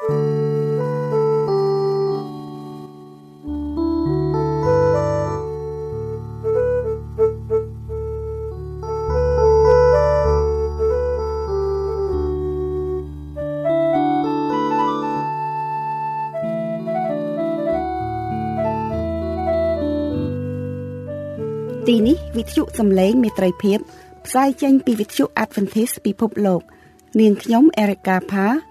ទីនេះវិទ្យុសំឡេងមេត្រីភាពផ្សាយចេញពីវិទ្យុ Adventist ពិភពលោក នាងខ្ញុំ Erica Pha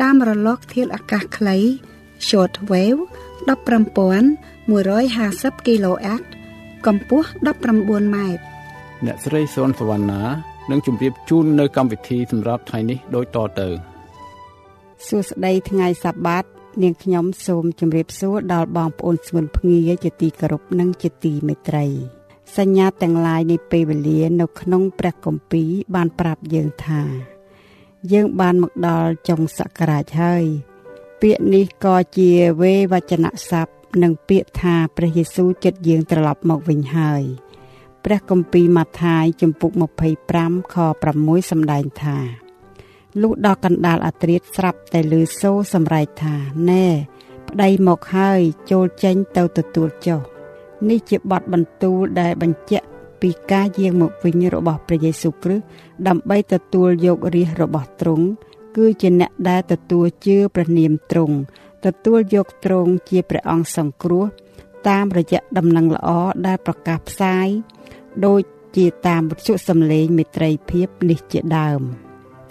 តាមរលកធាតុអាកាសខ្លី short wave 15150 kHz កម្ពស់19ម៉ែត្រអ្នកស្រីសុនសវណ្ណានឹងជម្រាបជូននៅកម្មវិធីសម្រាប់ថ្ងៃនេះដូចតទៅសួស្តីថ្ងៃសបាតនាងខ្ញុំសូមជម្រាបសួរដល់បងប្អូនស្ងួនភ្ងាជាទីគោរពនិងជាទីមេត្រី សញ្ញាទាំងឡាយនៃពេលវេលា នៅក្នុងព្រះគម្ពីរបានប្រាប់យើងថា យើងបានមកដល់ចុងសករាជហើយ ពាក្យនេះក៏ជាវេវចនៈស័ព្ទនិងពាក្យថាព្រះយេស៊ូវចិត្តយើងត្រឡប់មកវិញហើយព្រះគម្ពីរម៉ាថាយជំពូក25ខ6សម្ដែងថាលុះដល់កណ្ដាលអាត្រៀតស្រាប់តែលឺសូរសម្រែកថាណែប្តីមកហើយចូលចេញទៅទទួលចុះនេះជាបទបន្ទូលដែលបញ្ជាក់ ពីការយាងមកវិញរបស់ព្រះយេស៊ូវគ្រីស្ទដើម្បីទទួលយករាជរបស់ទ្រង់គឺជាអ្នកដែលទទួលជឿព្រះនាមទ្រង់ទទួលយកទ្រង់ជាព្រះអង្គសង្គ្រោះតាមរយៈដំណឹងល្អដែលប្រកាសផ្សាយដូចជាតាមវិទ្យុសំឡេងមេត្រីភាពនេះជាដើម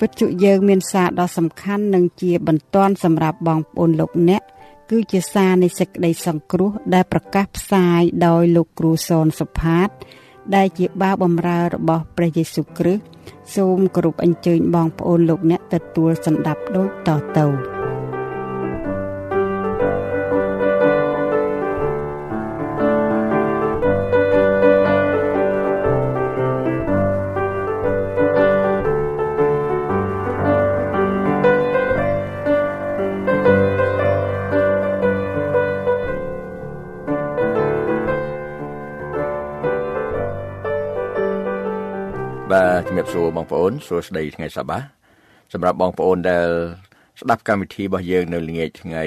វិទ្យុយើងមានសារដ៏សំខាន់និងជាបន្ទាន់សម្រាប់បងប្អូនលោកអ្នកគឺជាសារនៃសេចក្តីសង្គ្រោះដែលប្រកាសផ្សាយដោយលោកគ្រូសនសុផាត ដែលជាបាវបំរើរបស់ព្រះយេស៊ូវគ្រីស្ទសូមគោរពអញ្ជើញបងប្អូនលោកអ្នកទទួលសម្ដាប់ដូចតទៅ សួរបងប្អូនសួស្តីថ្ងៃសបាសម្រាប់បងប្អូនដែលស្ដាប់កម្មវិធីរបស់យើងនៅល្ងាចថ្ងៃ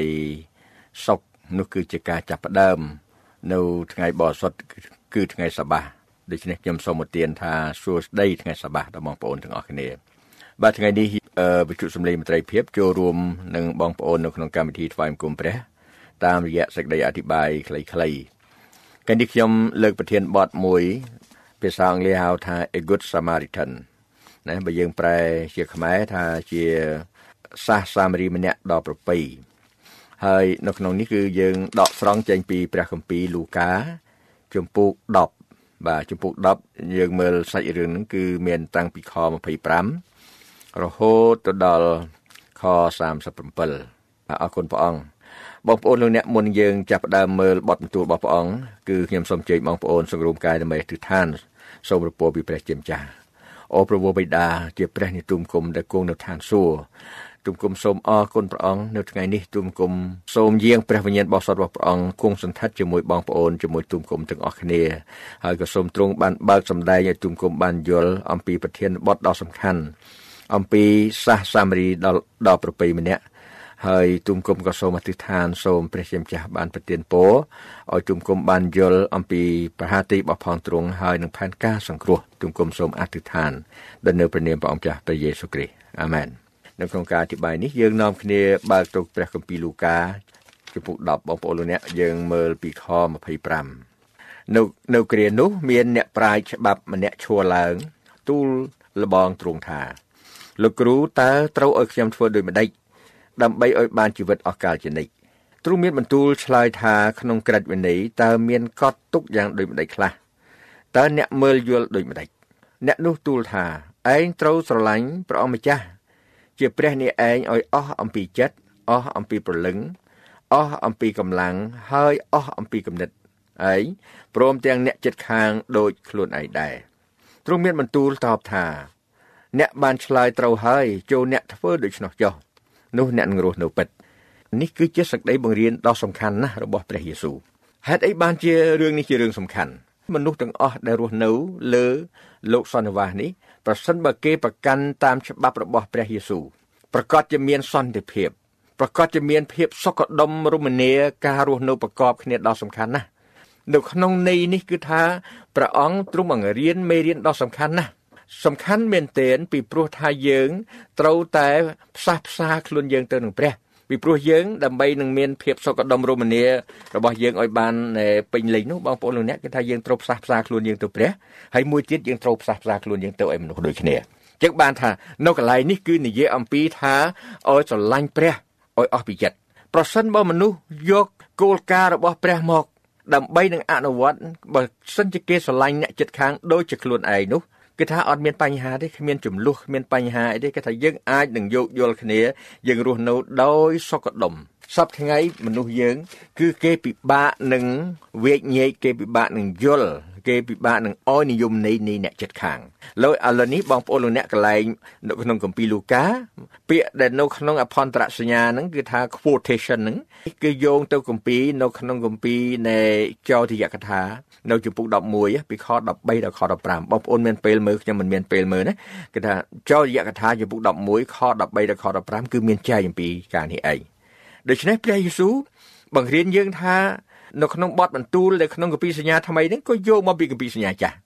សុក្រនោះគឺជាការចាប់ផ្ដើម នៅថ្ងៃបរិសុទ្ធគឺថ្ងៃសបាដូច្នេះខ្ញុំសូមអទានថាសួស្តីថ្ងៃសបាដល់បងប្អូនទាំងអស់គ្នាបាទថ្ងៃនេះវិទ្យុសំឡេងមន្ត្រីភាពចូលរួមនឹងបងប្អូននៅក្នុងកម្មវិធីថ្វាយបង្គំព្រះ តាមរយៈសេចក្តីអធិប្បាយខ្លីៗកាលនេះខ្ញុំលើកប្រធានបទមួយភាសាអង់គ្លេសហៅថា a good samaritan ណាបើយើងប្រែជាខ្មែរថាជាសាសសាមរីម្នាក់ដ៏ប្រពៃហើយនៅក្នុងនេះគឺយើងដកស្រង់ចេញពីព្រះគម្ពីរលូកាជំពូក10បាទជំពូក10យើងមើលសាច់រឿងហ្នឹងគឺមានតាំងពីខ25រហូតទៅដល់ខ37អរគុណព្រះអង្គបងប្អូនលោកអ្នកមុនយើងចាប់ផ្ដើមមើលបទបន្ទូលរបស់ព្រះអង្គគឺខ្ញុំសូមជើញបងប្អូនសង្រួមកាយដើម្បីទិដ្ឋានសូមរពោពីព្រះជាម្ចាស់ អូព្រះវរបិតាជាព្រះនិទុំគុំដែលគង់នៅឋានសួគ៌ទុំគុំសូមអរគុណព្រះអង្គនៅថ្ងៃនេះទុំគុំសូមយាងព្រះវិញ្ញាណបរិសុទ្ធរបស់ព្រះអង្គគង់សន្តិដ្ឋជាមួយបងប្អូនជាមួយទុំគុំទាំងអស់គ្នាហើយក៏សូមទ្រង់បានបើកសម្ដែងឲ្យទុំគុំបានយល់អំពីប្រធានបទដ៏សំខាន់អំពីសាសសាមរីដល់ដល់ប្រពៃម្នាក់ ហើយទុំគុំក៏សូមអធិដ្ឋានសូមព្រះជាម្ចាស់បានប្រទានពរឲ្យទុំគុំបានយល់អំពីប្រហាទីរបស់ផងទ្រង់ហើយនឹងផែនការសង្គ្រោះទុំគុំសូមអធិដ្ឋានដល់នៅព្រះនាមព្រះអង្គចាស់ព្រះយេស៊ូវគ្រីស្ទអាមែននៅក្នុងការអធិប្បាយនេះយើងនាំគ្នាបើកទៅព្រះគម្ពីរលូកាជំពូក10បងប្អូនលោកអ្នកយើងមើលពីខ25នៅនៅគ្រានោះមានអ្នកប្រាជ្ញច្បាប់ម្នាក់ឈួរឡើងទូលលបងទ្រង់ថាលោកគ្រូតើត្រូវឲ្យខ្ញុំធ្វើដូចម្ដេច ដើម្បីឲ្យបានជីវិតអស់កលជានិច្ចទ្រង់មានបន្ទូលឆ្លើយថាក្នុងក្រឹតវិន័យតើមានកត់ទុកយ៉ាងដូចម្ដេចខ្លះតើអ្នកមើលយល់ដូចម្ដេចអ្នកនោះទូលថាឯងត្រូវស្រឡាញ់ព្រះអង្គម្ចាស់ជាព្រះនេះឯងឲ្យអស់អំពីចិត្តអស់អំពីព្រលឹងអស់អំពីកម្លាំងហើយអស់អំពីគំនិតអីព្រមទាំងអ្នកចិត្តខាងដូចខ្លួនឯងដែរទ្រង់មានបន្ទូលតបថា អ្នកបានឆ្លើយត្រូវហើយចូលអ្នកធ្វើដូច្នោះចុះ នោះអ្នកនឹងរស់នៅពិតនេះគឺជាសក្តីបង្រៀនដ៏សំខាន់ណាស់របស់ព្រះយេស៊ូវហេតុអីបានជារឿងនេះជារឿងសំខាន់មនុស្សទាំងអស់ដែលរស់នៅលើលោកសន្និវាសនេះប្រសិនបើគេប្រកាន់តាមច្បាប់របស់ព្រះយេស៊ូវប្រកាសជាមានសន្តិភាពប្រកាសជាមានភាពសុខដុមរមនាការរស់នៅប្រកបគ្នាដ៏សំខាន់ណាស់នៅក្នុងន័យនេះគឺថាព្រះអង្គទ្រង់បង្រៀនមេរៀនដ៏សំខាន់ណាស់ សំខាន់មែនទែនពីព្រោះថាយើងត្រូវតែផ្សះផ្សាខ្លួនយើងទៅនឹងព្រះពីព្រោះយើងដើម្បីនឹងមានភាពសុខដុមរមនារបស់យើងឲ្យបានពេញលេញនោះបងប្អូនលោកអ្នកគឺថាយើងត្រូវផ្សះផ្សាខ្លួនយើងទៅព្រះហើយមួយទៀតយើងត្រូវផ្សះផ្សាខ្លួនយើងទៅឲ្យមនុស្សដូចគ្នាចឹងបានថានៅកន្លែងនេះគឺនិយាយអំពីថាឲ្យស្រឡាញ់ព្រះឲ្យអស់ពីចិត្តប្រសិនបើមនុស្សយកគោលការណ៍របស់ព្រះមកដើម្បីនឹងអនុវត្តបើសិនជាគេស្រឡាញ់អ្នកចិត្តខាងដូចជាខ្លួនឯងនោះ គឺថាអត់មានបញ្ហាទេគ្មានចំនួនគ្មានបញ្ហាអីទេគឺថាយើងអាចនឹងយោគយល់គ្នា យើងរស់នៅដោយសុខដុមសពថ្ងៃមនុស្សយើង គឺគេពិបាកនឹងវេកញែកគេពិបាកនឹងយល់ គេពិបាកនឹងអោយនិយមនៃនៃអ្នកចិត្តខាងលោកឥឡូវនេះបងប្អូនលោកអ្នកកន្លែងនៅក្នុងគម្ពីរលូកាពាក្យដែលនៅក្នុងអភន្តរសញ្ញាហ្នឹងគឺថា quotation ហ្នឹងគឺយោងទៅគម្ពីរនៅក្នុងគម្ពីរនៃចោទយកថានៅជំពូក11ពីខ13ដល់ខ15បងប្អូនមានពេលមើលខ្ញុំមិនមានពេលមើលណាគឺថាចោទយកថាជំពូក11ខ13ដល់ខ15គឺមានចែកអំពីការនេះឯងដូច្នេះព្រះយេស៊ូវបង្រៀនយើងថា នៅក្នុងបទបន្ទូលនៅក្នុងគម្ពីរសញ្ញាថ្មីនេះក៏យកមកពីគម្ពីរសញ្ញាចាស់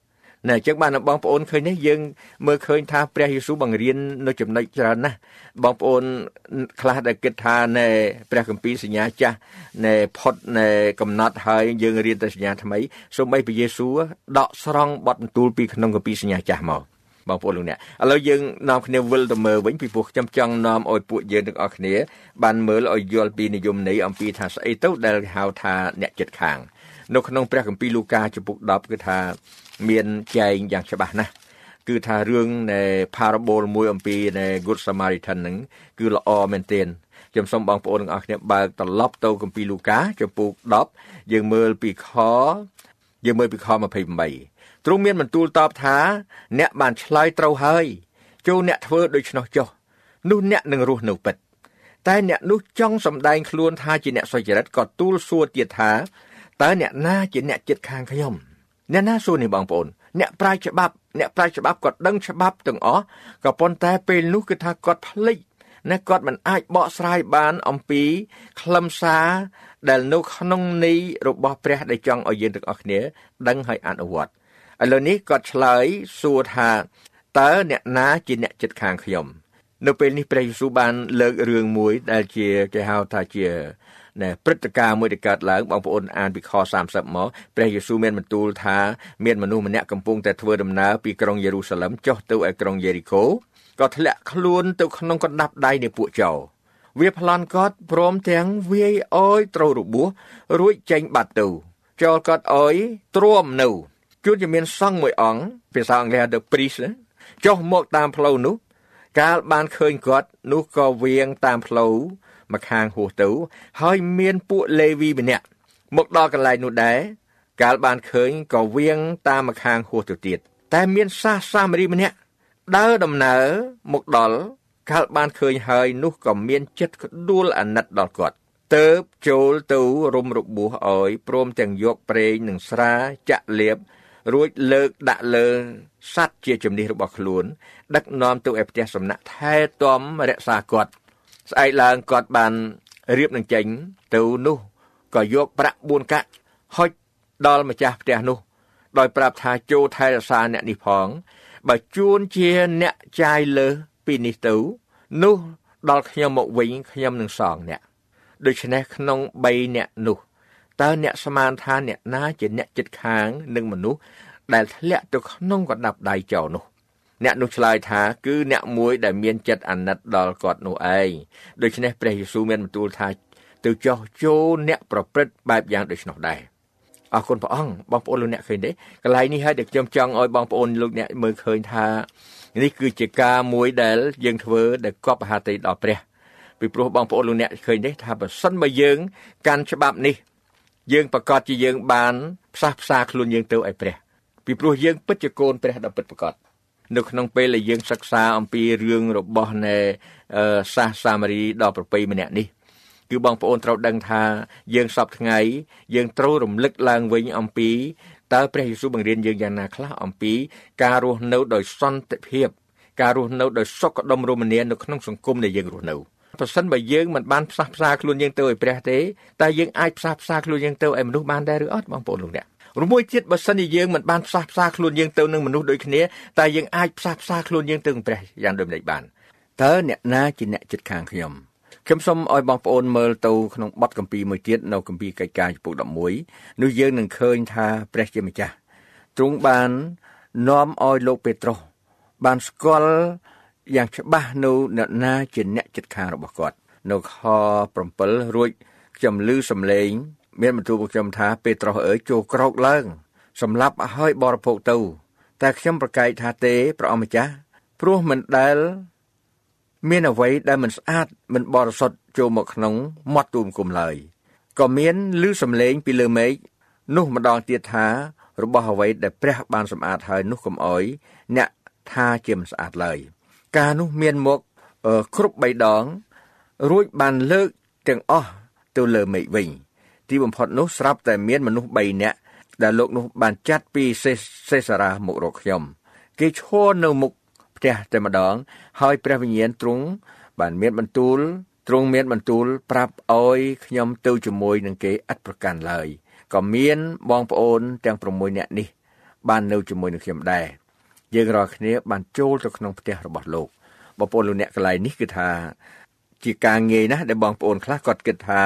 ណែអញ្ចឹងបានបងប្អូនឃើញនេះយើងមើលឃើញថាព្រះយេស៊ូវបង្រៀននៅចំណុចច្រើនណាស់បងប្អូនខ្លះដែលគិតថាណែព្រះគម្ពីរសញ្ញាចាស់ណែផុតណែកំណត់ហើយយើងរៀនតែសញ្ញាថ្មីសូម្បីព្រះយេស៊ូវដកស្រង់បទបន្ទូលពីក្នុងគម្ពីរសញ្ញាចាស់មក បងប្អូនលោកអ្នកឥឡូវយើងនាំគ្នាវិលទៅមើលវិញពីព្រោះខ្ញុំចង់នាំឲ្យពួកយើងទាំងអស់គ្នា បានមើលឲ្យយល់ពីនិយមន័យអំពីថាស្អីទៅដែលហៅថាអ្នកចិត្តខាង នៅក្នុងព្រះគម្ពីរលូកាចំពុក10គឺថាមានចែងយ៉ាងច្បាស់ណាស់គឺថារឿងនៃ parable មួយអំពីនៃ Good Samaritan ហ្នឹងគឺល្អមែនទែនខ្ញុំសូមបងប្អូនទាំងអស់គ្នាបើកត្រឡប់ទៅគម្ពីរលូកាចំពុក10យើងមើលពីខយើងមើលពីខ28 ទ្រង់មានបន្ទូលតបថា អ្នកបានឆ្លើយត្រូវហើយចូលអ្នកធ្វើដូច្នោះចុះនោះអ្នកនឹងរស់នៅពិតតែអ្នកនោះចង់សម្ដែងខ្លួនថាជាអ្នកសុចរិតក៏ទូលសួរទៀតថាតើអ្នកណាជាអ្នកចិត្តខាងខ្ញុំអ្នកណាសួរនេះបងប្អូនអ្នកប្រាជ្ញច្បាប់អ្នកប្រាជ្ញច្បាប់គាត់ដឹងច្បាប់ទាំងអស់ក៏ប៉ុន្តែពេលនោះគឺថាគាត់ភ្លេចណាគាត់មិនអាចបកស្រាយបានអំពីខ្លឹមសារដែលនៅក្នុងន័យរបស់ព្រះដែលចង់ឲ្យយើងទាំងអស់គ្នា ដឹងហើយអនុវត្ត ឥឡូវនេះគាត់ឆ្លើយសួរថាតើអ្នកណាជាអ្នកចិត្តខាងខ្ញុំនៅពេលនេះព្រះយេស៊ូវបានលើករឿងមួយដែលជាគេហៅថាជាណែព្រឹត្តិការណ៍មួយដែលកើតឡើងបងប្អូនអានពីខ30មកព្រះយេស៊ូវមានបន្ទូលថាមានមនុស្សម្នាក់កំពុងតែធ្វើដំណើរពីក្រុងយេរូសាឡឹមចុះទៅឯក្រុងយេរីកូក៏ធ្លាក់ខ្លួនទៅក្នុងកណ្ដាប់ដៃនៃពួកចោរវាប្លន់គាត់ព្រមទាំងវាយអោយត្រូវរបួសរួចចេញបាត់ទៅចោលគាត់អោយទ្រាំនៅ ជួនជាមានសង្ឃមួយអង្គភាសាអង់គ្លេស the priest ចុះមកតាមផ្លូវនោះកាលបានឃើញគាត់នោះក៏វៀងតាមផ្លូវមកខាងហួសទៅ ហើយមានពួកលេវីម្នាក់មកដល់កន្លែងនោះដែរកាលបានឃើញក៏វៀងតាមមកខាងហួសទៅទៀតតែមានសាសសាមារីម្នាក់ដើរដំណើរមកដល់កាលបានឃើញហើយនោះក៏មានចិត្តក្ដួលអាណិតដល់គាត់ទៅចូលទៅរុំរបួសឲ្យព្រមទាំងយកប្រេងនិងស្រាចាក់លាប រួចលើកដាក់លើសัตว์ជាជំនិះរបស់ខ្លួន ដឹកនាំទៅឯផ្ទះសំណាក់ថែទាំរក្សាគាត់ស្អែកឡើងគាត់បានរៀបនឹងចេញទៅនោះក៏យកប្រាក់4កាក់ហុចដល់ម្ចាស់ផ្ទះនោះ ដោយប្រាប់ថាចូលថែរក្សាអ្នកនេះផង បើជួនជាអ្នកចាយលើសពីនេះទៅ នោះដល់ខ្ញុំមកវិញខ្ញុំនឹងសងអ្នកដូច្នេះក្នុង3អ្នកនោះ តើអ្នកស្មានថាអ្នកណាជាអ្នកចិត្តខាងនឹងមនុស្សដែលធ្លាក់ទៅក្នុងកណ្ដាប់ដៃចោលនោះអ្នកនោះឆ្លើយថាគឺអ្នកមួយដែលមានចិត្តអាណិតដល់គាត់នោះឯងដូច្នេះព្រះយេស៊ូវមានបន្ទូលថាទៅចោះចូលអ្នកប្រព្រឹត្តបែបយ៉ាងដូច្នោះដែរអរគុណព្រះអង្គបងប្អូនលោកអ្នកឃើញទេកន្លែងនេះហើយដែលខ្ញុំចង់ឲ្យបងប្អូនលោកអ្នកមើលឃើញថានេះគឺជាការមួយដែលយើងធ្វើដែលគប់មហាតីដល់ព្រះពីព្រោះបងប្អូនលោកអ្នកឃើញទេថាបើសិនបើយើងកាន់ច្បាប់នេះ យើងប្រកាសជាយើងបានផ្សះផ្សាខ្លួនយើងទៅឲ្យព្រះពីព្រោះយើងពិតជាកូនព្រះដ៏ពិតប្រាកដនៅក្នុងពេលដែលយើងសិក្សាអំពីរឿងរបស់នៃសាសសាមារីដ៏ប្រពៃម្នាក់នេះគឺបងប្អូនត្រូវដឹងថាយើងសពថ្ងៃយើងត្រូវរំលឹកឡើងវិញអំពីតើព្រះយេស៊ូវបង្រៀនយើងយ៉ាងណាខ្លះអំពីការរស់នៅដោយសន្តិភាពការរស់នៅដោយសុខដុមរមនានៅក្នុងសង្គមដែលយើងរស់នៅ ប្រសិនបើយើងមិនបានផ្សះផ្សាខ្លួនយើងទៅឲ្យព្រះទេតើយើងអាចផ្សះផ្សាខ្លួនយើងទៅឲ្យមនុស្សបានដែរឬអត់បងប្អូនលោកអ្នករមួយទៀតបើសិនជាយើងមិនបានផ្សះផ្សាខ្លួនយើងទៅនឹងមនុស្សដូចគ្នាតើយើងអាចផ្សះផ្សាខ្លួនយើងទៅនឹងព្រះយ៉ាងដូចម្តេចបានតើអ្នកណាជាអ្នកចិត្តខាងខ្ញុំខ្ញុំសូមឲ្យបងប្អូនមើលទៅក្នុងបទកម្ពីមួយទៀតនៅកម្ពីកិច្ចការចំពុក11នោះយើងនឹងឃើញថាព្រះជាម្ចាស់ទ្រង់បាននាំឲ្យលោកពេត្រុសបានស្គាល់ យ៉ាងច្បាស់នៅអ្នកណាជាអ្នកចិត្តខាងរបស់គាត់នៅខ7រួចខ្ញុំឮសំឡេង មានបន្ទូលខ្ញុំថាពេត្រុសអើយចូលក្រោកឡើង សម្លាប់ឲ្យបរិភោគទៅ តែខ្ញុំប្រកែកថាទេព្រះអម្ចាស់ព្រោះមិនដែល មានអ្វីដែលមិនស្អាតមិនបរិសុទ្ធចូលមកក្នុងមាត់ទូមគុំឡើយក៏មានឮសំឡេងពីលើមេឃនោះម្ដងទៀតថា របស់អ្វីដែលព្រះបានសម្អាតហើយនោះកុំអោយអ្នកថាជាមិនស្អាតឡើយ ការនោះមានមកគ្រប់3ដង រួចបានលើកទាំងអស់ទៅលើមេឃវិញទីបំផុតនោះស្រាប់តែមានមនុស្ស3នាក់ដែលលោកនោះបានចាត់ពីសេសារ៉ាមករកខ្ញុំ គេឈរនៅមុខផ្ទះតែម្ដង ហើយព្រះវិញ្ញាណទ្រង់បានមានបន្ទូលទ្រង់មានបន្ទូលប្រាប់ឲ្យខ្ញុំទៅជាមួយនឹងគេឥតប្រកាន់ឡើយក៏មានបងប្អូនទាំង6នាក់នេះ បាននៅជាមួយនឹងខ្ញុំដែរ យើងរាល់គ្នាបានចូលទៅក្នុងផ្ទះរបស់លោកបងប្អូនលោកអ្នកកន្លែងនេះគឺថាជាការងាយណាស់ដែលបងប្អូនខ្លះគាត់គិតថា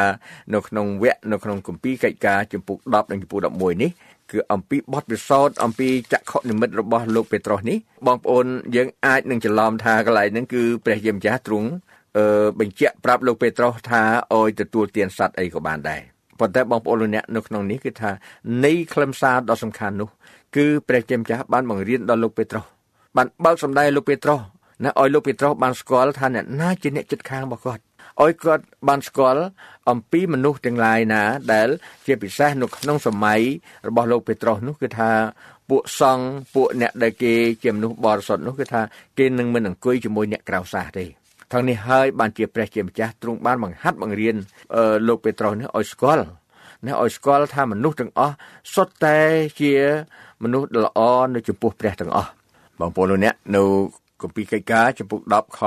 នៅក្នុងវគ្គនៅក្នុងគម្ពីរកិច្ចការចំពុក10និងចំពុក11នេះគឺអំពីបទពិសោធន៍អំពីចក្ខុនិមិត្តរបស់លោកពេត្រុសនេះបងប្អូនយើងអាចនឹងច្រឡំថាកន្លែងហ្នឹងគឺព្រះយេម្ចាស់ទ្រង់អឺបញ្ជាក់ប្រាប់លោកពេត្រុសថាអោយទទួលទានសត្វអីក៏បានដែរប៉ុន្តែបងប្អូនលោកអ្នកនៅក្នុងនេះគឺថានៃខ្លឹមសារដ៏សំខាន់នោះ គឺព្រះជាម្ចាស់បានបង្រៀនដល់លោកពេត្រុសបានបើកសម្ដែងលោកពេត្រុសណាឲ្យលោកពេត្រុសបានស្គាល់ថាអ្នកណាជាអ្នកចិត្តខាងរបស់គាត់ឲ្យគាត់បានស្គាល់អំពីមនុស្សទាំងឡាយណាដែល ជាពិសេសនៅក្នុងសម័យរបស់លោកពេត្រុសនោះគឺថាពួកសង្ឃពួកអ្នកដែលគេជាមនុស្សបរិសុទ្ធនោះគឺថាគេនឹងមិនអង្គុយជាមួយអ្នកក្រៅសាសទេทั้งនេះហើយបានជាព្រះជាម្ចាស់ទ្រង់បានបង្ហាត់បង្រៀនលោកពេត្រុសនេះឲ្យស្គាល់ណាឲ្យស្គាល់ថាមនុស្សទាំងអស់សុទ្ធតែជា មនុស្សល្អនៅចំពោះព្រះទាំងអស់បងប្អូនលោកអ្នកនៅគម្ពីរកិច្ចការចំពុក10ខ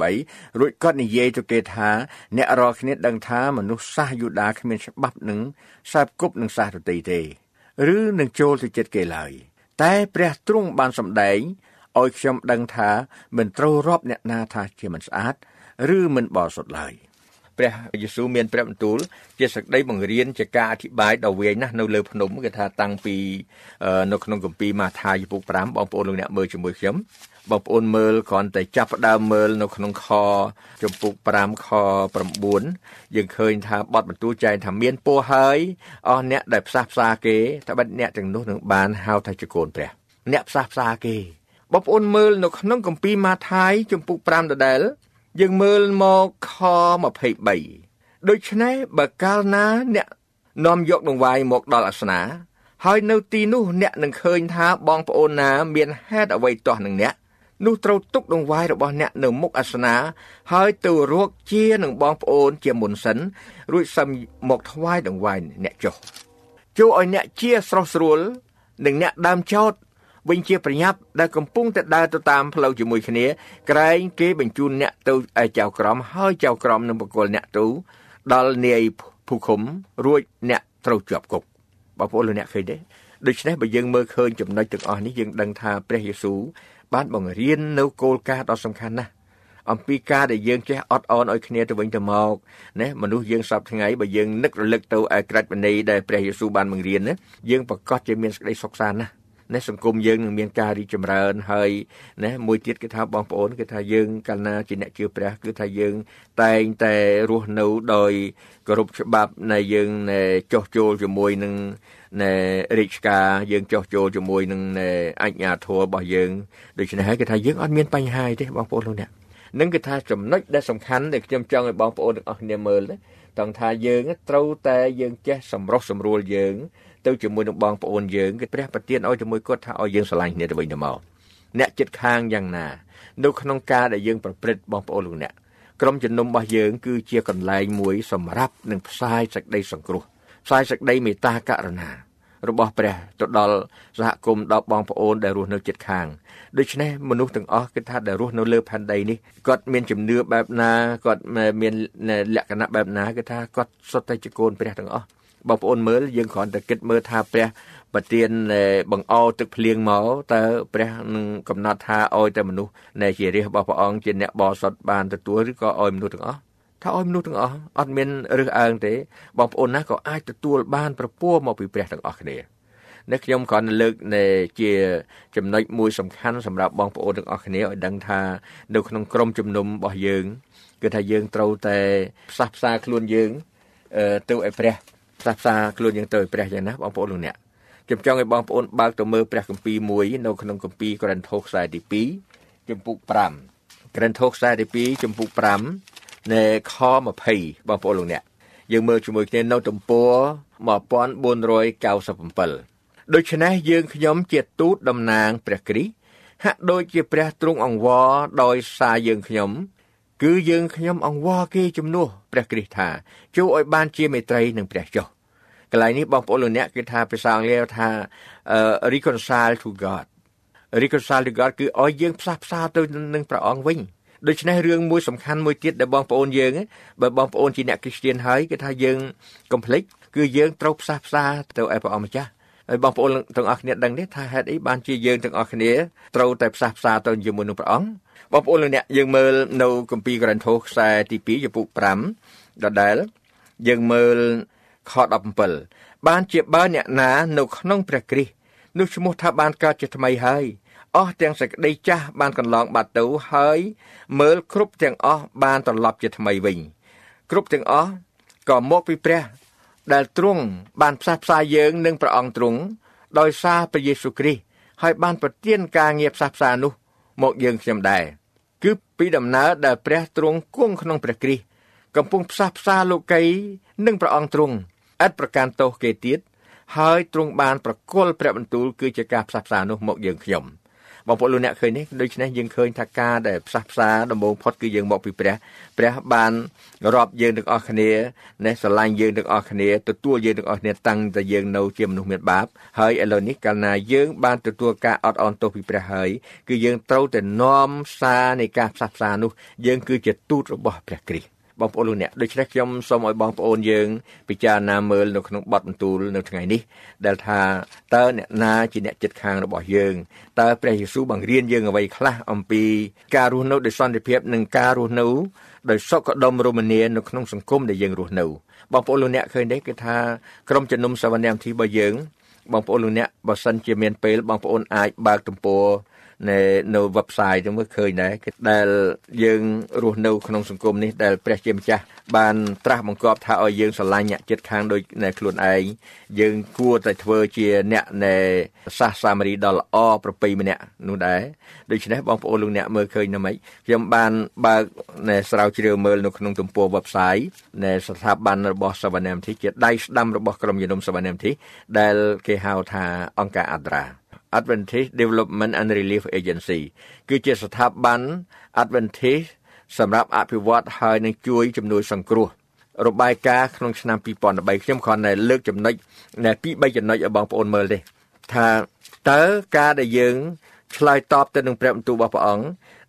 28រួចគាត់និយាយទៅគេថាអ្នករាល់គ្នាដឹងថាមនុស្សសាសយូដាគ្មានច្បាប់នឹងសែបគប់នឹងសាសដទៃទេឬនឹងចូលទៅចិត្តគេឡើយតែព្រះទ្រង់បានសម្ដែងឲ្យខ្ញុំដឹងថាមិនត្រូវរាប់អ្នកណាថាជាមិនស្អាត ឬមិនបរិសុទ្ធឡើយ ព្រះយេស៊ូវមានព្រះបន្ទូលជាសក្តីបង្រៀនជាការអធិប្បាយដ៏វែងណាស់នៅលើភ្នំគេថាតាំងពីនៅក្នុងគម្ពីរម៉ាថាយពុក5បងប្អូនលោកអ្នកមើលជាមួយខ្ញុំបងប្អូនមើលគ្រាន់តែចាប់ផ្ដើមមើលនៅក្នុងខចំពុក5ខ9យើងឃើញថាបទបន្ទូលចែងថាមានពោះហើយអស់អ្នកដែលផ្សះផ្សាគេតែបាត់អ្នកទាំងនោះនឹងបានហៅថាជាកូនព្រះអ្នកផ្សះផ្សាគេបងប្អូនមើលនៅក្នុងគម្ពីរម៉ាថាយចំពុក5ដដែល យើងមើលមកខ23ដូច្នេះបើកាលណាអ្នកនាំយកដង្វាយមកដល់អាសនា ហើយនៅទីនោះអ្នកនឹងឃើញថាបងប្អូនណា មានហេតុអ្វីទាស់នឹងអ្នកនោះត្រូវទុកដង្វាយរបស់អ្នកនៅមុខអាសនា ហើយទៅរកជានឹងបងប្អូនជាមុនសិន រួចសឹមមកថ្វាយដង្វាយអ្នកចុះចូលឲ្យអ្នកជាស្រស់ស្រួល និងអ្នកដើមចោត វិញជាប្រញាប់ដែលកំពុងតែដើរទៅតាមផ្លូវជាមួយគ្នាក្រែងគេបញ្ជូនអ្នកទៅឯចៅក្រមហើយចៅក្រមនឹងបកគលអ្នកទៅដល់នាយភូខុមរួចអ្នកត្រូវជាប់គុកបងប្អូនលោកអ្នកឃើញទេដូច្នេះបើយើងមើលឃើញចំណុចទាំងអស់នេះយើងដឹងថាព្រះយេស៊ូវបានបង្រៀននៅគោលការណ៍ដ៏សំខាន់ណាស់អំពីការដែលយើងចេះអត់អន់ឲ្យគ្នាទៅវិញទៅមកណាមនុស្សយើងសពថ្ងៃបើយើងនឹករលឹកទៅឯក្រាច់វិន័យដែលព្រះយេស៊ូវបានបង្រៀនណាយើងប្រកាសជាមានសេចក្តីសុខសាន្តណាស់ ណាសង្គមយើងនឹងមានការរីកចម្រើនហើយណាមួយទៀតគឺថាបងប្អូនគឺថាយើងកាលណាជាអ្នកជឿព្រះគឺថាយើងតែងតែរស់នៅដោយគោរពច្បាប់នៃយើងចោះចូលជាមួយនឹងនៃរាជការយើងចោះចូលជាមួយនឹងអញ្ញាធម៌របស់យើងដូច្នេះហើយគឺថាយើងអត់មានបញ្ហាទេបងប្អូនលោកអ្នកនឹងគឺថាចំណុចដែលសំខាន់ដែលខ្ញុំចង់ឲ្យបងប្អូនទាំងអស់គ្នាមើលតង់ថាយើងត្រូវតែយើងចេះសម្រុះសម្រួលយើង ទៅជាមួយនឹងបងប្អូនយើងគឺព្រះប្រទានឲ្យជាមួយគាត់ថាឲ្យយើងស្រឡាញ់គ្នាទៅវិញទៅមកអ្នកចិត្តខាងយ៉ាងណា នៅក្នុងការដែលយើងប្រព្រឹត្តបងប្អូនលោកអ្នកក្រុមជំនុំរបស់យើង គឺជាកន្លែងមួយសម្រាប់នឹងផ្សាយសេចក្តីសង្គ្រោះផ្សាយសេចក្តីមេត្តាករុណារបស់ព្រះទៅដល់សហគមន៍ដល់បងប្អូនដែលរស់នៅជិតខាងដូច្នេះមនុស្សទាំងអស់គឺថាដែលរស់នៅលើផែនដីនេះគាត់មានជំនឿបែបណាគាត់មានលក្ខណៈបែបណាគឺថាគាត់សុទ្ធតែជាកូនព្រះទាំងអស់ បងប្អូនមើលយើងគ្រាន់តែគិតមើលថាព្រះប្រទានបង្អោទឹកភ្លៀងមកតើព្រះនឹងកំណត់ថាឲ្យតែមនុស្សនៃជារាជរបស់ព្រះអង្គជាអ្នកបរិសុទ្ធបានទទួលឬក៏ឲ្យមនុស្សទាំងអស់ថាឲ្យមនុស្សទាំងអស់អត់មានរើសអើងទេបងប្អូនណាក៏អាចទទួលបានប្រពោះមកពីព្រះទាំងអស់គ្នានេះខ្ញុំគ្រាន់តែលើកនៃជាចំណុចមួយសំខាន់សម្រាប់បងប្អូនទាំងអស់គ្នាឲ្យដឹងថានៅក្នុងក្រុមជំនុំរបស់យើងគឺថាយើងត្រូវតែផ្សះផ្សាខ្លួនយើងទៅឲ្យព្រះ ផ្សះផ្សាខ្លួនយើងទៅឲ្យព្រះយ៉ាងណាបងប្អូនលោកអ្នកខ្ញុំចង់ឲ្យបងប្អូនបើកទៅមើលព្រះគម្ពីរមួយនៅក្នុងគម្ពីរកូរិនថូសខ្សែទី2ចំពុក5កូរិនថូសខ្សែទី2ចំពុក5នៃខ20បងប្អូនលោកអ្នកយើងមើលជាមួយគ្នានៅទំព័រ1497ដូច្នេះយើងខ្ញុំជាទូតតំណាងព្រះគ្រីស្ទហាក់ដូចជាព្រះទ្រង់អង្វរដោយសារយើងខ្ញុំ គឺយើងខ្ញុំអង្វរគេជំនួសព្រះគ្រីស្ទថាចូលឲ្យបានជាមេត្រីនឹងព្រះចុះកន្លែងនេះបងប្អូនលោកអ្នកគឺថាភាសាអង់គ្លេសថា reconcile to God reconcile to God គឺឲ្យយើងផ្សះផ្សាទៅនឹងព្រះអង្គវិញដូច្នេះរឿងមួយសំខាន់មួយទៀតដែលបងប្អូនយើងបើបងប្អូនជាអ្នកគ្រីស្ទានហើយគឺថាយើងកុំភ្លេចគឺយើងត្រូវផ្សះផ្សាទៅឲ្យព្រះអង្គម្ចាស់ ហើយបងប្អូនទាំងអស់គ្នាដឹងទេថាហេតុអីបានជាយើងទាំងអស់គ្នាត្រូវតែផ្សះផ្សាទៅជាមួយនឹងព្រះអង្គបងប្អូនលោកអ្នកយើងមើលនៅគម្ពីរកូរិនថូសខ្សែទី2ចំពុក5ដដែលយើងមើលខ17បានជាបើអ្នកណានៅក្នុងព្រះគ្រីស្ទនោះឈ្មោះថាបានកើតជាថ្មីហើយអស់ទាំងសេចក្តីចាស់បានកន្លងបាត់ទៅហើយមើលគ្រប់ទាំងអស់បានត្រឡប់ជាថ្មីវិញគ្រប់ទាំងអស់ក៏មកពីព្រះ ដែលទ្រង់បានផ្សះផ្សាយើងនឹងព្រះអង្គទ្រង់ដោយសារព្រះយេស៊ូវគ្រីស្ទហើយបានប្រទានការងារផ្សះផ្សានោះមកយើងខ្ញុំដែរគឺពីដំណើរដែលព្រះទ្រង់គង់ក្នុងព្រះគ្រីស្ទកំពុងផ្សះផ្សាលោកីនឹងព្រះអង្គទ្រង់ឥតប្រកាន់ទោសគេទៀតហើយទ្រង់បានប្រគល់ព្រះបន្ទូលគឺជាការផ្សះផ្សានោះមកយើងខ្ញុំ។ បងប្អូនលោកអ្នកឃើញនេះដូច្នេះយើងឃើញថាការដែលផ្សះផ្សាដំបូងផុតគឺយើងមកពីព្រះព្រះបានរាប់យើងទាំងអស់គ្នាណែស្រឡាញ់យើងទាំងអស់គ្នាទទួលយើងទាំងអស់គ្នាតាំងតែយើងនៅជាមនុស្សមានបាបហើយឥឡូវនេះកាលណាយើងបានទទួលការអត់អន់ទោសពីព្រះហើយគឺយើងត្រូវតែនាំសារនៃការផ្សះផ្សានោះយើងគឺជាទូតរបស់ព្រះគ្រីស្ទ បងប្អូនលោកអ្នកដូច្នេះខ្ញុំសូមឲ្យបងប្អូនយើងពិចារណាមើលនៅក្នុងបទបន្ទូលនៅថ្ងៃនេះដែលថាតើអ្នកណាជាអ្នកចិត្តខាងរបស់យើងតើព្រះយេស៊ូវបង្រៀនយើងអ្វីខ្លះអំពីការរស់នៅដោយសន្តិភាពនិងការរស់នៅដោយសុខដុមរមនានៅក្នុងសង្គមដែលយើងរស់នៅបងប្អូនលោកអ្នកឃើញទេគឺថាក្រុមជំនុំសវនកម្មទីរបស់យើងបងប្អូនលោកអ្នកបើសិនជាមានពេលបងប្អូនអាចបើកទំព័រ នៅនៅ website ទៅមើលឃើញដែរគឺដែលយើងរស់នៅក្នុងសង្គមនេះដែលព្រះជាម្ចាស់បានត្រាស់បង្គាប់ថាឲ្យយើងស្រឡាញ់អ្នកចិត្តខាងដូចនៅខ្លួនឯងយើងគួរតែធ្វើជាអ្នកនៃសាសសាមារីដ៏ល្អប្រពៃម្នាក់នោះដែរដូច្នេះបងប្អូនលោកអ្នកមើលឃើញណាមិញខ្ញុំបានបើកនៅស្រាវជ្រាវមើលនៅក្នុងទំព័រ website នៃស្ថាប័នរបស់សវនមធីជាដៃស្ដាំរបស់ក្រុមជំនុំសវនមធីដែលគេហៅថាអង្គការអត្រា Adventist Development and Relief Agency គឺជាស្ថាប័ន Adventist សម្រាប់អភិវឌ្ឍហើយនឹងជួយជំនួយសង្គ្រោះរបាយការណ៍ក្នុងឆ្នាំ2013ខ្ញុំគ្រាន់តែលើកចំណុចដែលពី3ចំណុចឲ្យបងប្អូនមើលទេថាតើការដែលយើងឆ្លើយតបទៅនឹងព្រះបន្ទូលរបស់ព្រះអង្គ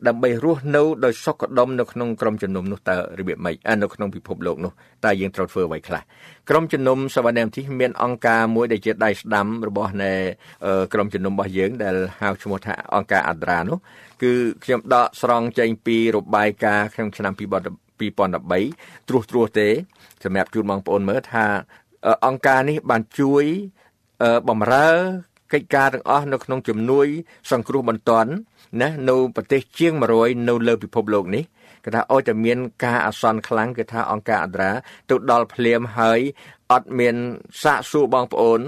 ដើម្បីរស់នៅដោយសុខដុមនៅក្នុងក្រុមជំនុំនោះតើរបៀបម៉េចនៅក្នុងពិភពលោកនោះតើយើងត្រូវធ្វើអ្វីខ្លះក្រុមជំនុំសវណ្ណមទីមានអង្គការមួយដែលជាដៃស្ដាំរបស់នៃក្រុមជំនុំរបស់យើងដែលហៅឈ្មោះថាអង្គការអាត្រានោះគឺខ្ញុំដកស្រង់ចេញពីរបាយការណ៍ក្នុងឆ្នាំ2013ត្រួសត្រាសទេសម្រាប់ជូនបងប្អូនមើលថាអង្គការនេះបានជួយបំរើកិច្ចការទាំងអស់នៅក្នុងជំនួយសង្គ្រោះបន្ទាន់ ណានៅប្រទេសជាង100នៅលើពិភពលោកនេះគេថាអោយតែមានការអាសន្នខ្លាំងគេថាអង្គការអន្តរាទៅដល់ភ្លាមហើយអត់មានសាកសួរបងប្អូន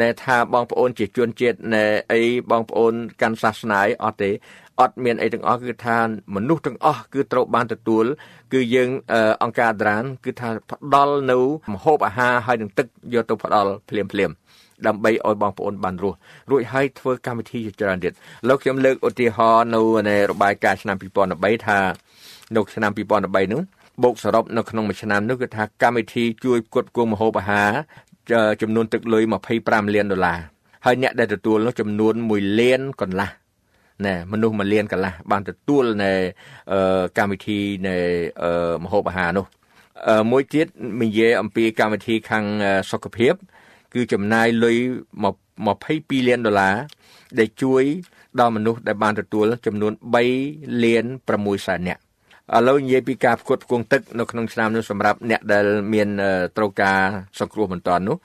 ណែថាបងប្អូនជាជនជាតិណែអីបងប្អូនកាន់សាសនាអត់ទេអត់មានអីទាំងអស់គឺថាមនុស្សទាំងអស់គឺត្រូវបានទទួល គឺយើងអង្គការត្រានគឺថាផ្ដល់នៅម្ហូបអាហារហើយនឹងទឹកយកទៅផ្ដល់ភ្លាមភ្លាម ដើម្បីឲ្យបងប្អូនបានរស់រួចហើយធ្វើកម្មវិធីជាច្រើនទៀតលោកខ្ញុំលើកឧទាហរណ៍នៅរបាយការណ៍ឆ្នាំ2013ថានៅឆ្នាំ2013នោះបូកសរុបនៅក្នុងមួយឆ្នាំនោះគឺថាកម្មវិធីជួយផ្គត់ផ្គង់ម្ហូបអាហារចំនួនទឹកលុយ25លានដុល្លារហើយអ្នកដែលទទួលនោះចំនួន1លានកន្លះណែមនុស្ស1លានកន្លះបានទទួលនៅកម្មវិធីនៃម្ហូបអាហារនោះមួយទៀតនិយាយអំពីកម្មវិធីខាងសុខភាព គឺចំណាយលុយ22លានដុល្លារដែលជួយដល់មនុស្សដែលបានទទួលចំនួន3លាន6សែននាក់ឥឡូវនិយាយពីការផ្គត់ផ្គង់ទឹកនៅក្នុងឆ្នាំនេះសម្រាប់អ្នកដែលមានត្រូវការសង្គ្រោះបន្ទាន់នោះ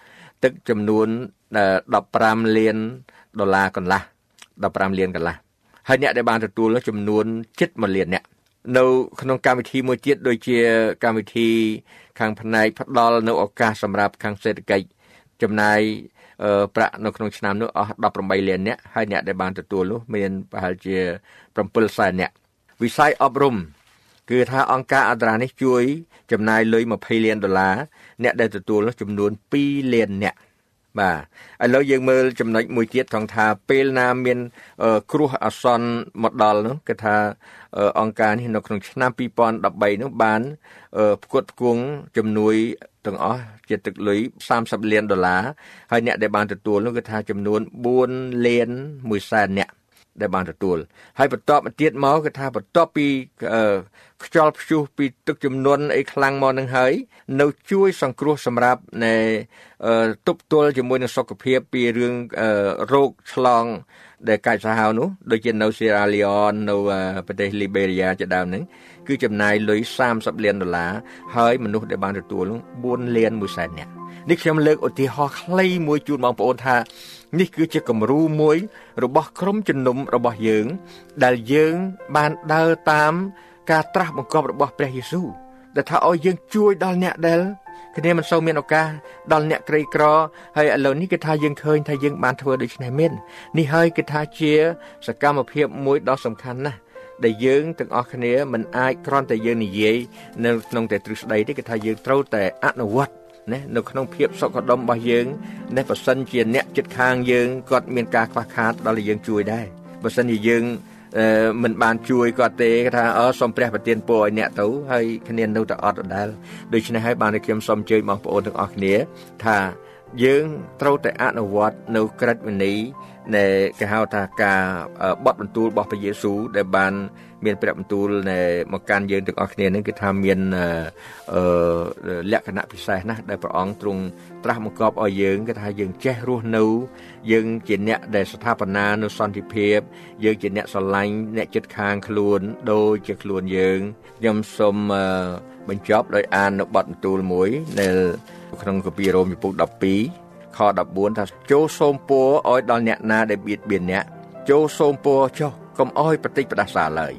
ទឹកចំនួន15លានដុល្លារកន្លះ15លានកន្លះហើយអ្នកដែលបានទទួលចំនួនជិត1លានអ្នកនៅក្នុងកម្មវិធីមួយទៀតដូចជាកម្មវិធីខាងផ្នែកផ្ដល់នៅឱកាសសម្រាប់ខាងសេដ្ឋកិច្ច ចំណាយប្រាក់នៅក្នុងឆ្នាំនោះអស់18លានអ្នកហើយអ្នកដែលបានទទួលនោះមានប្រហែលជា7សែនអ្នកវិស័យអប់រំគឺថាអង្គការអន្តរនេះជួយចំណាយលុយ20លានដុល្លារអ្នកដែលទទួលនោះចំនួន2លានអ្នកបាទឥឡូវយើងមើលចំណុចមួយទៀតថងថាពេលណាមានគ្រោះអាសន្នមកដល់នោះគឺថា អង្គការនេះនៅក្នុងឆ្នាំ2013នោះបានផ្គត់ផ្គង់ជំនួយទាំងអស់ជាទឹកលុយ30លានដុល្លារហើយអ្នកដែលបានទទួលនោះគឺថាចំនួន4លាន1សែនអ្នក ដែលបានទទួលហើយបន្ទាប់មកទៀតមកគឺថាបន្ទាប់ពីខ្យល់ព្យុះពីទឹកជំនន់អីខ្លាំងមកនឹងហើយនៅជួយសង្គ្រោះសម្រាប់នៃទប់ទល់ជាមួយនឹងសុខភាពពីរឿងរោគឆ្លង ដែលកាច់សាហាវនោះដូចជានៅសេរ៉ាលីអននៅប្រទេសលីបេរីយ៉ាជាដើមហ្នឹងគឺចំណាយលុយ30លានដុល្លារហើយមនុស្សដែលបានទទួលនោះ4លាន1សែននាក់នេះខ្ញុំលើកឧទាហរណ៍ខ្លីមួយជូនបងប្អូនថា នេះគឺជាគំរូមួយ របស់ក្រុមជំនុំរបស់យើង ដែលយើងបានដើរតាមការត្រាស់បង្គាប់របស់ព្រះយេស៊ូវដែលថាឲ្យយើងជួយដល់អ្នកដែលគ្នាមិនសូវមានឱកាសដល់អ្នកក្រីក្រហើយឥឡូវនេះគឺថាយើងឃើញថាយើងបានធ្វើដូច្នេះមែននេះហើយគឺថាជាសកម្មភាពមួយដ៏សំខាន់ណាស់ដែលយើងទាំងអស់គ្នាមិនអាចគ្រាន់តែយើងនិយាយនៅក្នុងតែទ្រឹស្ដីទេគឺថាយើងត្រូវតែអនុវត្ត ណានៅក្នុងភាពសុខដុមរបស់យើងណាបើសិនជាអ្នកចិត្តខាងយើងគាត់មានការខ្វះខាតដល់យើងជួយដែរបើសិនជាយើងមិនបានជួយគាត់ទេថាអសូមព្រះប្រទានពរឲ្យអ្នកទៅហើយគ្នានៅតែអត់ដដែលដូច្នេះហើយបានខ្ញុំសូមអញ្ជើញបងប្អូនទាំងអស់គ្នាថាយើងត្រូវតែអនុវត្តនៅក្រឹតវិន័យ នៃគេហៅថាការបត់បន្ទូលរបស់ព្រះយេស៊ូវដែលបាន មានព្រះបន្ទូលនៃមកកាន់យើងទាំងអស់គ្នានឹងគឺថាមានអឺលក្ខណៈពិសេសណាស់ដែលព្រះអង្គទ្រង់ត្រាស់បង្គាប់ឲ្យយើងគឺថាយើងចេះរស់នៅយើងជាអ្នកដែលស្ថាបនានៅសន្តិភាព យើងជាអ្នកស្រឡាញ់អ្នកចិត្តខាងខ្លួនដូចជាខ្លួនយើងខ្ញុំសូមបញ្ចប់ដោយអាននៅបទបន្ទូលមួយដែលក្នុងកាពីរ៉ូមចំពុក12 ខ14ថាចូលសូមពរឲ្យដល់អ្នកណាដែលបៀតបៀនអ្នកចូលសូមពរចុះកុំអោយប្រតិចផ្ដាសាឡើយ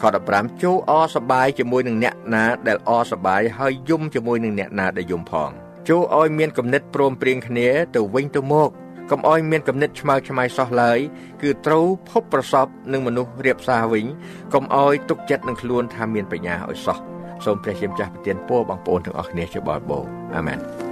ខ15ចូលអសបាយជាមួយនឹងអ្នកណាដែលអសបាយហើយយំជាមួយនឹងអ្នកណាដែលយំផងចូលឲ្យមានគំនិតព្រមព្រៀងគ្នាទៅវិញទៅមកកុំឲ្យមានគំនិតឆ្មើឆ្មៃសោះឡើយគឺត្រូវភពប្រសពនឹងមនុស្សរៀបសារវិញកុំឲ្យទុកចិត្តនឹងខ្លួនថាមានបញ្ញាឲ្យសោះសូមព្រះជាម្ចាស់ប្រទានពរបងប្អូនទាំងអស់គ្នាជាបរិបូរណ៍អាមែន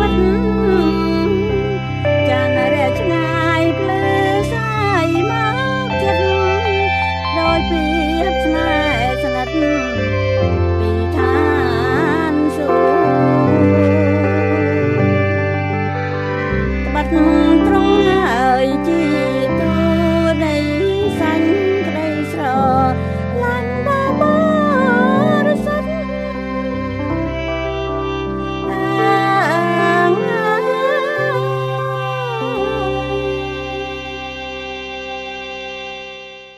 វិតចានរះឆ្ងាយភ្លឺសាយមកចិត្តដោយពីរស្នេហ៍ស្និទ្ធពីឋានសួគ៌ត្បិតត្រង់